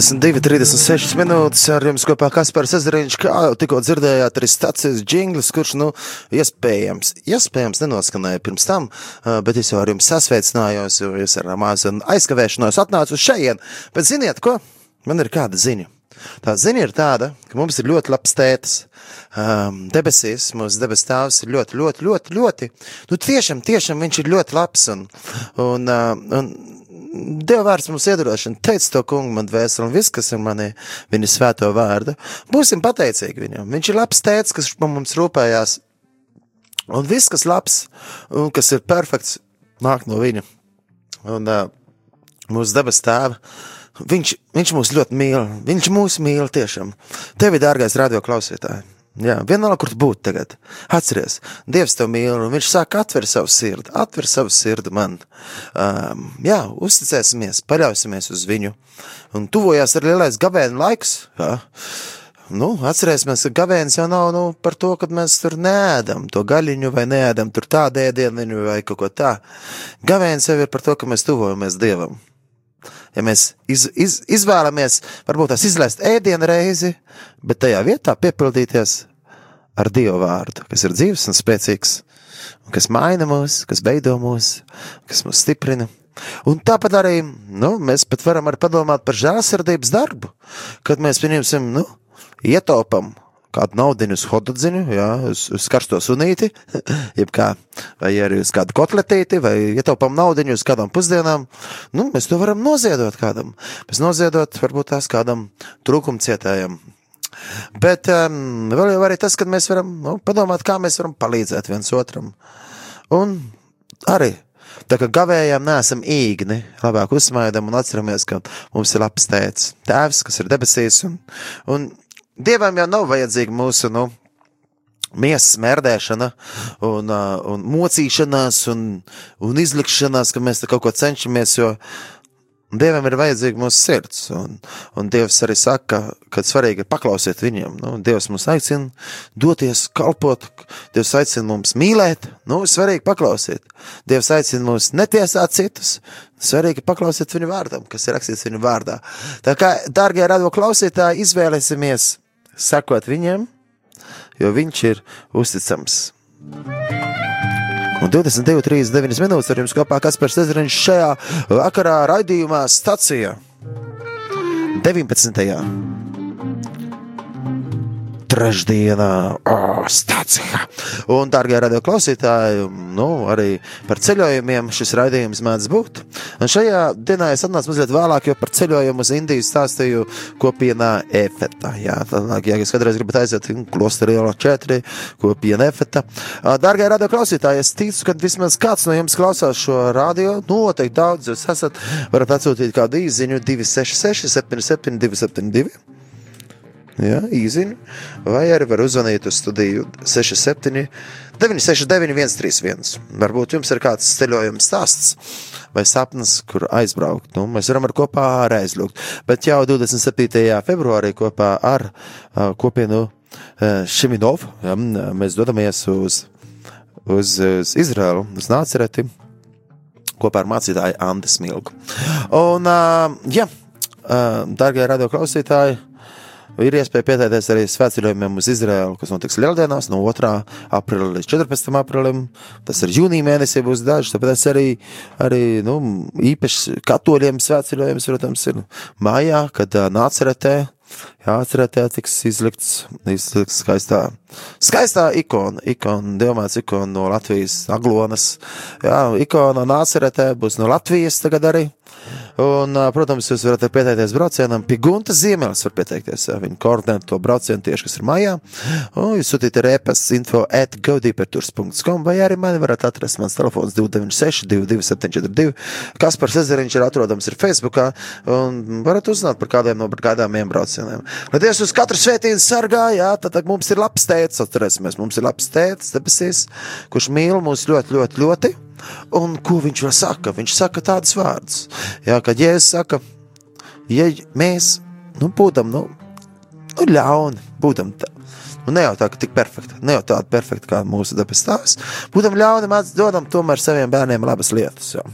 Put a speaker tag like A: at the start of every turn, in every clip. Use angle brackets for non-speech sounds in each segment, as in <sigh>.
A: 22, 36 minūtes ar jums kopā Kaspars Ezeriņš, kā jau tikko dzirdējāt, arī stācijas džinglis, kurš, nu, iespējams, iespējams nenoskanēja pirms tam, bet es jau ar jums sasveicinājos, jo es ar mazu aizkavēšanos atnācu šeien, bet ziniet ko? Man ir kāda ziņa. Tā ziņa ir tāda, ka mums ir ļoti labs tētis. Um, debesīs, mūsu debes tēvs ir ļoti, ļoti, ļoti, ļoti, nu tiešām, tiešām viņš ir ļoti labs un, un, uh, un Dieva vārds mums iedrošina, teica to kungu man dvēseli un viss, kas ir manī, viņa svēto vārdu. Būsim pateicīgi viņam. Viņš ir labs tēts, kas par mums rūpējās. Un viss, kas labs un kas ir perfekts, nāk no viņa. Un uh, mūsu dabas tēva. Viņš, viņš mūs ļoti mīl. Viņš mūs mīl tiešām. Tevi, dārgais radio klausītāji! Jā, vienalga, kur tu būtu tagad. Atceries, Dievs tev mīl, un Viņš saka, atver savu sirdi, atver savu sirdi man. Um, jā, uzticēsimies, paļausimies uz viņu. Un tuvojās arī lielais gavēna laiks. Jā. Nu, atcerēsimies, ka gavēnis jau nav nu, par to, ka mēs tur nēdam to gaļiņu vai nēdam tur tādu ēdienu vai kaut ko tā. Gavēnis jau ir par to, ka mēs tuvojamies Dievam ja mēs iz, iz, izvēlamies, varbūt tās izlaist ēdienu reizi, bet tajā vietā piepildīties ar Dievu vārdu, kas ir dzīves un spēcīgs, un kas maina mūs, kas veido mūs, kas mūs stiprina. Un tāpat arī nu, mēs pat varam arī padomāt par žēlsirdības darbu, kad mēs pieņemsim, nu, ietaupam kādu naudu uz hododziņu, jā, uz, uz karsto sunīti, <laughs> jebkā, vai arī uz kādu kotletīti, vai ietaupām naudu uz kādām pusdienām, nu, mēs to varam noziedot kādam. Mēs noziedot varbūt tās kādam trūkumcietējam. Bet um, vēl jau arī tas, ka mēs varam nu, padomāt, kā mēs varam palīdzēt viens otram. Un arī Tā kā gavējām neesam īgni, labāk uzsmaidam un atceramies, ka mums ir labs tēvs, tēvs, kas ir debesīs, un, un Dievam jau nav vajadzīga mūsu, nu, miesas mērdēšana un, uh, un mocīšanās un, un izlikšanās, ka mēs kaut ko cenšamies, jo Dievam ir vajadzīga mūsu sirds, un, un Dievs arī saka, ka svarīgi ir paklausīt viņam. Nu, Dievs mums aicina doties, kalpot, Dievs aicina mums mīlēt, nu, svarīgi paklausīt. Dievs aicina mums netiesāt citus, svarīgi paklausīt viņu vārdam, kas ir rakstīts viņu vārdā. Tā kā, dārgie radio klausītāji, izvēlēsimies sekot viņam, jo viņš ir uzticams. Un 22, 39 minūtes ar jums kopā Kaspars Ezeriņš šajā vakarā raidījumā stacijā 19 trešdienā, oh, stācijā. Un, dārgie radio klausītāji, nu, arī par ceļojumiem šis raidījums mēdz būt. Un šajā dienā es atnācu mazliet vēlāk, jo par ceļojumu uz Indiju stāstīju kopienā Efeta. Jā, tālāk, ja jūs kādreiz gribat aiziet klosteri iela 4, kopiena Efeta. Dārgie radio klausītāji, es ticu, ka vismaz kāds no jums klausās šo radio, noteikti daudz jūs esat, varat atsūtīt kādu īziņu 266 77 272 ja, īziņu, vai arī var uzzvanīt uz studiju 67, 969, 131. Varbūt jums ir kāds ceļojuma stāsts vai sapnis, kur aizbraukt. Nu, mēs varam ar kopā ar aizlūgt. Bet jau 27. februārī kopā ar uh, kopienu uh, Šiminov ja, mēs dodamies uz, uz, uz Izraelu, uz Nācereti, kopā ar mācītāju Andes Milgu. Un, uh, ja, uh, dārgie radio klausītāji, Ir iespēja pieteikties arī svētceļojumiem uz Izraēlu, kas notiks Lieldienās no 2. aprīļa līdz 14. aprīlim. Tas ir jūnija mēnesī būs dažs, tāpēc arī, arī nu, īpaši katoļiem svētceļojums, protams, ir mājā, kad nāceretē. Jā, atcerieties, tiks izlikts, izlikts skaistā, skaistā ikona, ikona, diamāts ikona no Latvijas, Aglonas. Jā, ikona nāceretē būs no Latvijas tagad arī. Un, protams, jūs varat pieteikties braucienam. Pie Gunta Ziemeļas var pieteikties. Viņa koordinē to braucienu tieši, kas ir maijā. Un jūs sūtīt ar e-pasta info at godīperturs.com vai arī mani varat atrast. Mans telefons 296 22742. Kaspars Ezeriņš ir atrodams ir Facebookā un varat uzzināt par kādiem no gaidāmiem braucieniem. Lai Dievs uz katru svētību sargā, jā, tad, tad mums ir labs tēts, atcerēsimies, mums ir labs tēts debesīs, kurš mīl mūs ļoti, ļoti, ļoti. Un ko viņš vēl saka? Viņš saka tādus vārdus, jā, kad Jēzus saka, ja mēs nu, būtam nu, nu, ļauni, būtam tā, nu, ne jau tā, ka tik perfekta, ne jau tāda perfekta kā mūsu dabas tās, būtam ļauni, mēs dodam tomēr saviem bērniem labas lietas. Jau.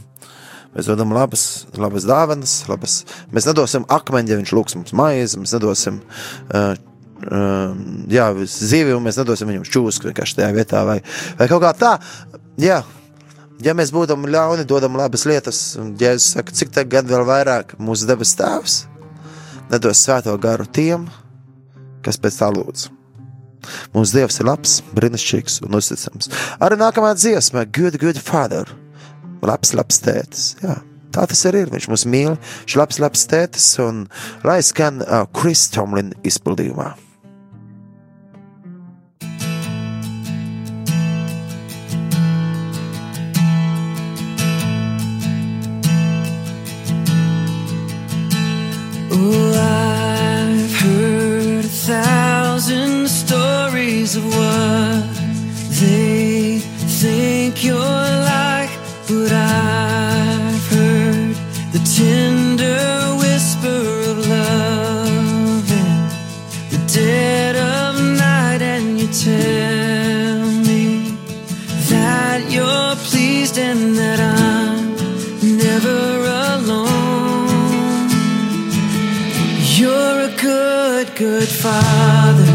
A: Mēs dodam labas, labas dāvanas, labas. Mēs nedosim akmeni, ja viņš lūgs mums maizi, mēs nedosim. Uh, uh Jā, zivju mēs nedosim viņam čūsku vienkārši tajā vietā, vai, vai kaut kā tā. Jā, ja mēs būtu ļauni, dodam labas lietas, un Jēzus saka, cik tā gada vēl vairāk mūsu debes tēvs nedos svēto garu tiem, kas pēc tā lūdz. Mūsu Dievs ir labs, brīnišķīgs un uzticams. Arī nākamā dziesma, Good, Good Father, labs, labs tētis. Jā. Tā tas arī ir. Viņš mūs mīl, viņš ir labs, labs tētis un lai skan uh, Kristomlina izpildījumā.
B: pleased and that I'm never alone. You're a good, good father.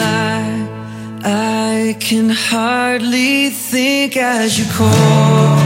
B: I, I can hardly think as you call.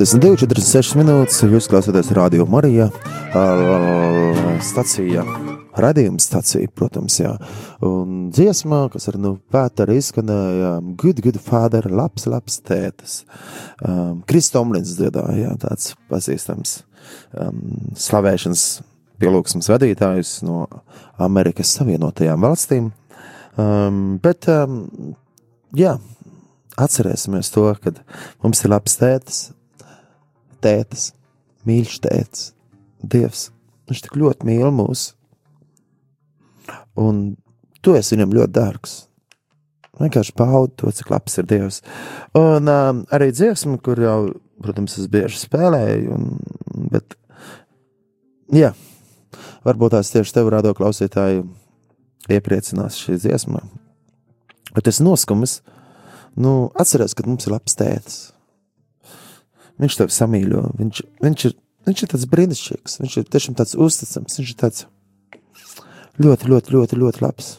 A: 22, 46 minūtes. Jūs klausāties Radio Marija stācijā. Radījuma stācija, protams, jā. Un dziesmā, kas ar nu pēteri izskanēja, good, good father, labs, labs tētis. Um, Kristomlins dziedāja, tāds pazīstams um, slavēšanas pielūgsmas vadītājs no Amerikas Savienotajām valstīm. Um, bet, um, jā, atcerēsimies to, ka mums ir labs tētis, tētis, mīļš tētis, Dievs. Viņš tik ļoti mīl mūs. Un tu esi viņam ļoti dārgs. Vienkārši baudi to, cik labs ir Dievs. Un um, arī dziesma, kur jau, protams, es bieži spēlēju, un, bet, jā, varbūt tās tieši tev rādo klausītāju iepriecinās šī dziesma. Bet es noskumis, nu, atceries, ka mums ir labs tētis. Viņš tevi samīļo. Viņš, viņš, ir, viņš ir tāds brīnišķīgs, viņš ir tiešām tāds uzticams, viņš ir tāds ļoti, ļoti, ļoti, ļoti labs.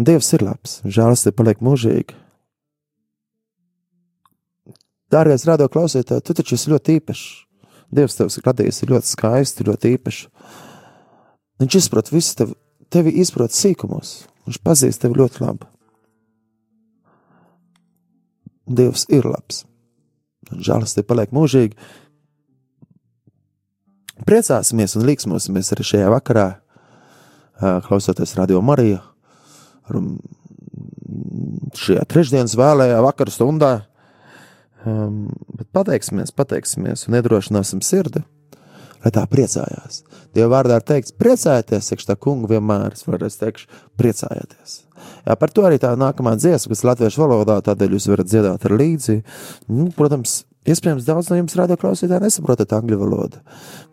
A: Un Dievs ir labs, žēlastība paliek mūžīga. Dārgais rādo klausītāji, tu taču esi ļoti īpašs. Dievs tev radījis ļoti skaisti, ļoti īpašs. Viņš izprot visu tevi, tevi izprot sīkumos. Viņš pazīst tevi ļoti labi. Dievs ir labs. Žēlastība paliek mūžīgi. Priecāsimies un līksmosimies arī šajā vakarā, klausoties Radio Mariju. Šajā trešdienas vēlējā vakara stundā. Um, pateiksimies, pateiksimies un iedrošināsim sirdi, lai tā priecājās. Dieva vārdā ir teikts, priecājieties, sekš tā kungu vienmēr, es vēlreiz teikšu, priecājieties. Jā, par to arī tā nākamā dziesma, kas latviešu valodā, tādēļ jūs varat dziedāt ar līdzi. Nu, protams, Iespējams, daudz no jums radio klausītāji nesaprotat angļu valodu.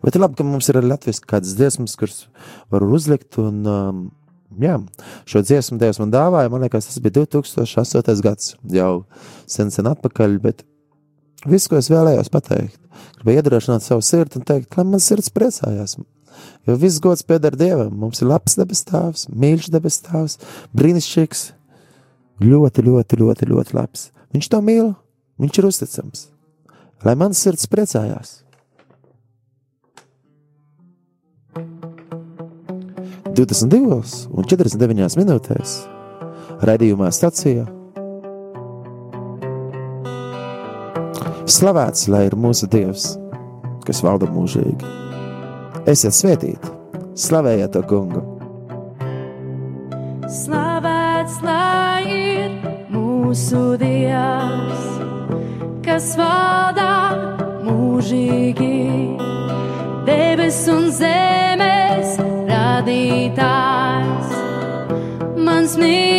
A: Bet labi, ka mums ir arī latviešu kādas dziesmas, kuras var uzlikt. Un, um, jā, šo dziesmu Dievs man dāvāja. Man liekas, tas bija 2008. gads, jau sen, sen atpakaļ. Bet viss, ko es vēlējos pateikt, gribēju iedrošināt savu sirdi un teikt, lai man sirds priecājās. Jo viss gods pieder Dievam. Mums ir labs debes tēvs, mīļš debes tēvs, brīnišķīgs, ļoti, ļoti, ļoti, ļoti labs. Viņš to mīl, viņš ir uzticams. Lai mans sirds priecājās. Divdesmit divos un četrdesmit deviņās minūtēs raidījumā stācijā. Slavēts lai ir mūsu Dievs, kas valda mūžīgi. Esiet svētīti, slavējiet to kungu!
C: Slavēts lai ir mūsu Dievs, kas valdā mūžīgi, debes un zemes radītājs, mans mīļais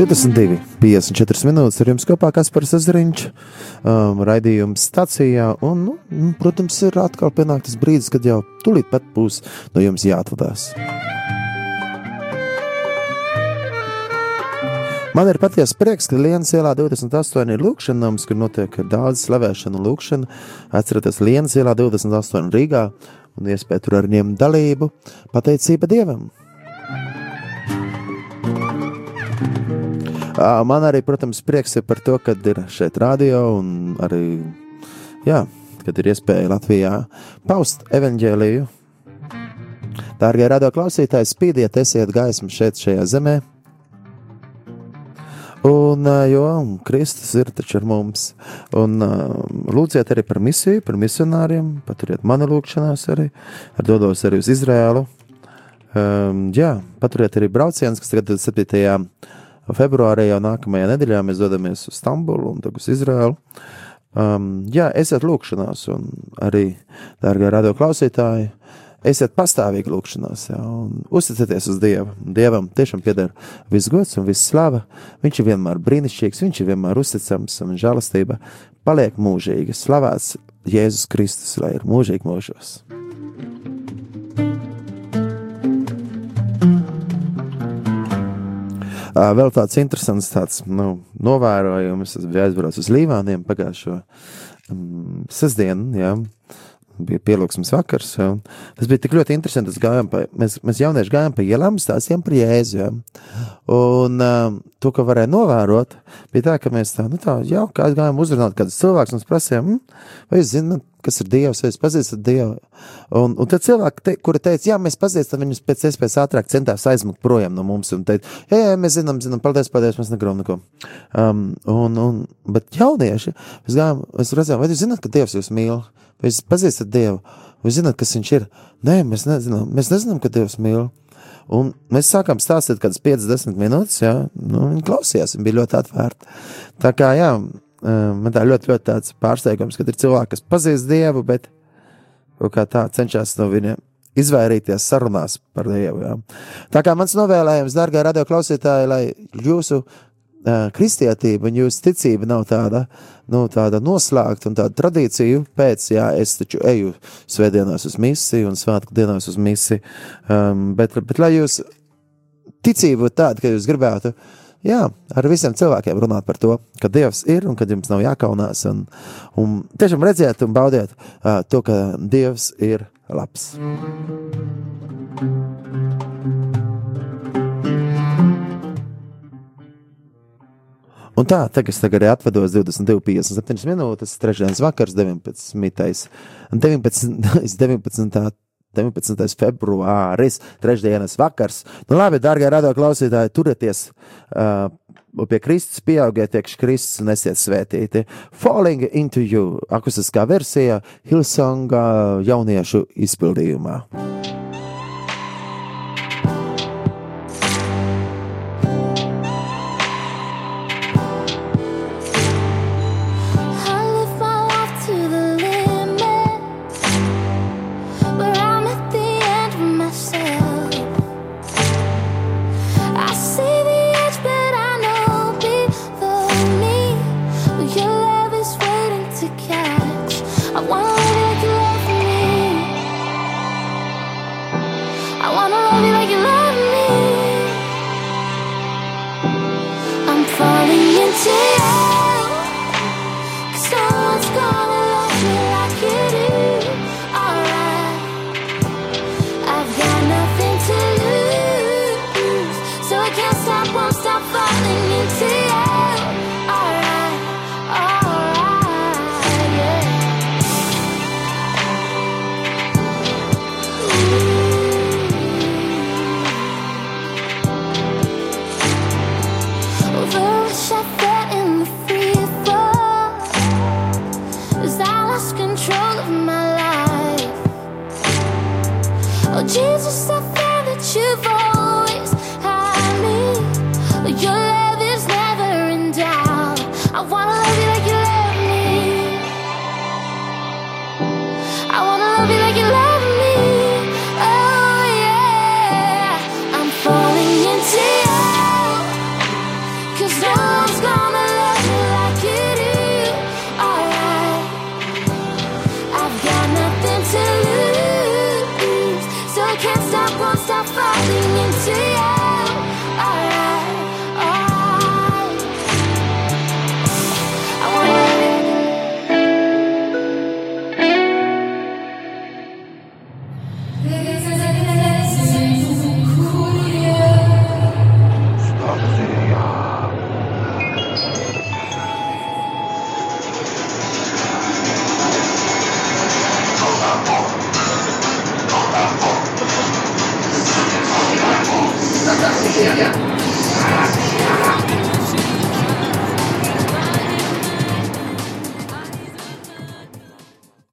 A: 22, 54 minūtes ar jums kopā Kaspars Ezeriņš, um, raidījums stacijā, un, nu, nu, protams, ir atkal pienāktas brīdis, kad jau tulīt pat būs no jums jāatvadās. Man ir patiesa prieks, ka Lienas ielā 28 ir lūkšana nams, kur notiek daudz slavēšana un lūkšana. Atcerieties, Lienas ielā 28 Rīgā un iespēja tur arī ņemt dalību. Pateicība Dievam! Man arī, protams, prieks ir par to, ka ir šeit radio un arī, jā, kad ir iespēja Latvijā paust evaņģēliju. Dārgie radio klausītāji, spīdiet, esiet gaismu šeit, šajā zemē. Un, jo Kristus ir taču ar mums. Un, lūdziet arī par misiju, par misionāriem. Paturiet mani lūgšanās arī. Ar dodos arī uz Izrēlu. Um, jā, paturiet arī braucienus, kas tagad ir 7 februārī jau nākamajā nedēļā mēs dodamies uz Stambulu un uz Izraēlu. Um, jā, esiet lūkšanās, un arī, dārgie radio klausītāji, esiet pastāvīgi lūkšanās, jā, un uzticieties uz Dievu. Dievam tiešām pieder viss gods un viss slava. Viņš ir vienmēr brīnišķīgs, viņš ir vienmēr uzticams, un žēlastība paliek mūžīga. Slavēts Jēzus Kristus, lai ir mūžīgi mūžos. Vēl tāds interesants tāds, nu, novērojums. Es biju aizbraucis uz Līvāniem pagājušo um, sestdienu. Jā. Bija pielūgsmes vakars. Jā. Tas bija tik ļoti interesanti. Pa, mēs, mēs jaunieši gājām pa ielām, stāstījām par jēzu. Jā. Un um, to, ko varēja novērot, bija tā, ka mēs tā, nu tā, jau kā gājām uzrunāt kādus cilvēkus, mums prasījām, hm, vai jūs zināt, kas ir Dievs, vai jūs pazīstat Dievu. Un, un tad cilvēki, te, kuri teica, jā, mēs pazīstam viņus pēc iespējas ātrāk, centās aizmukt projām no mums. Un teica, jā, jā, mēs zinām, zinām, paldies, paldies, mēs negribam neko. Um, un, un, bet jaunieši, mēs gājām, mēs redzējām, vai jūs zināt, ka Dievs jūs mīl? Vai jūs pazīstat Dievu? Vai zināt, kas viņš ir? Nē, mēs nezinām, mēs nezinām, ka Dievs mīl. Un mēs sākām stāstīt kaut kādas 50 minūtes, jā, nu, viņi klausījās, viņi bija ļoti atvērti. Tā kā, jā, man tā ļoti, ļoti tāds pārsteigums, ka ir cilvēki, kas pazīst Dievu, bet kā tā cenšas no viņiem izvairīties sarunās par Dievu. Jā. Tā kā mans novēlējums, dārgā radio klausītāji, lai jūsu uh, kristietība un jūsu ticība nav tāda, nu, tāda noslēgta un tāda tradīcija pēc, jā, es taču eju svētdienās uz misiju un svētku dienās uz misiju, um, bet, bet lai jūs ticība būtu tāda, ka jūs gribētu, jā, ar visiem cilvēkiem runāt par to, ka Dievs ir un ka jums nav jākaunās un, un tiešām redziet un baudiet uh, to, ka Dievs ir labs. Un tā, tagad es tagad arī atvados 22,57 minūtes, trešdienas vakars, 19. 19. 19. 19. februāris, trešdienas vakars. Nu, labi, darbie radio klausītāji, turieties uh, pie Kristus, pieaugiet iekš Kristus un esiet svētīti. Falling into you, akustiskā versijā, Hilsonga jauniešu izpildījumā.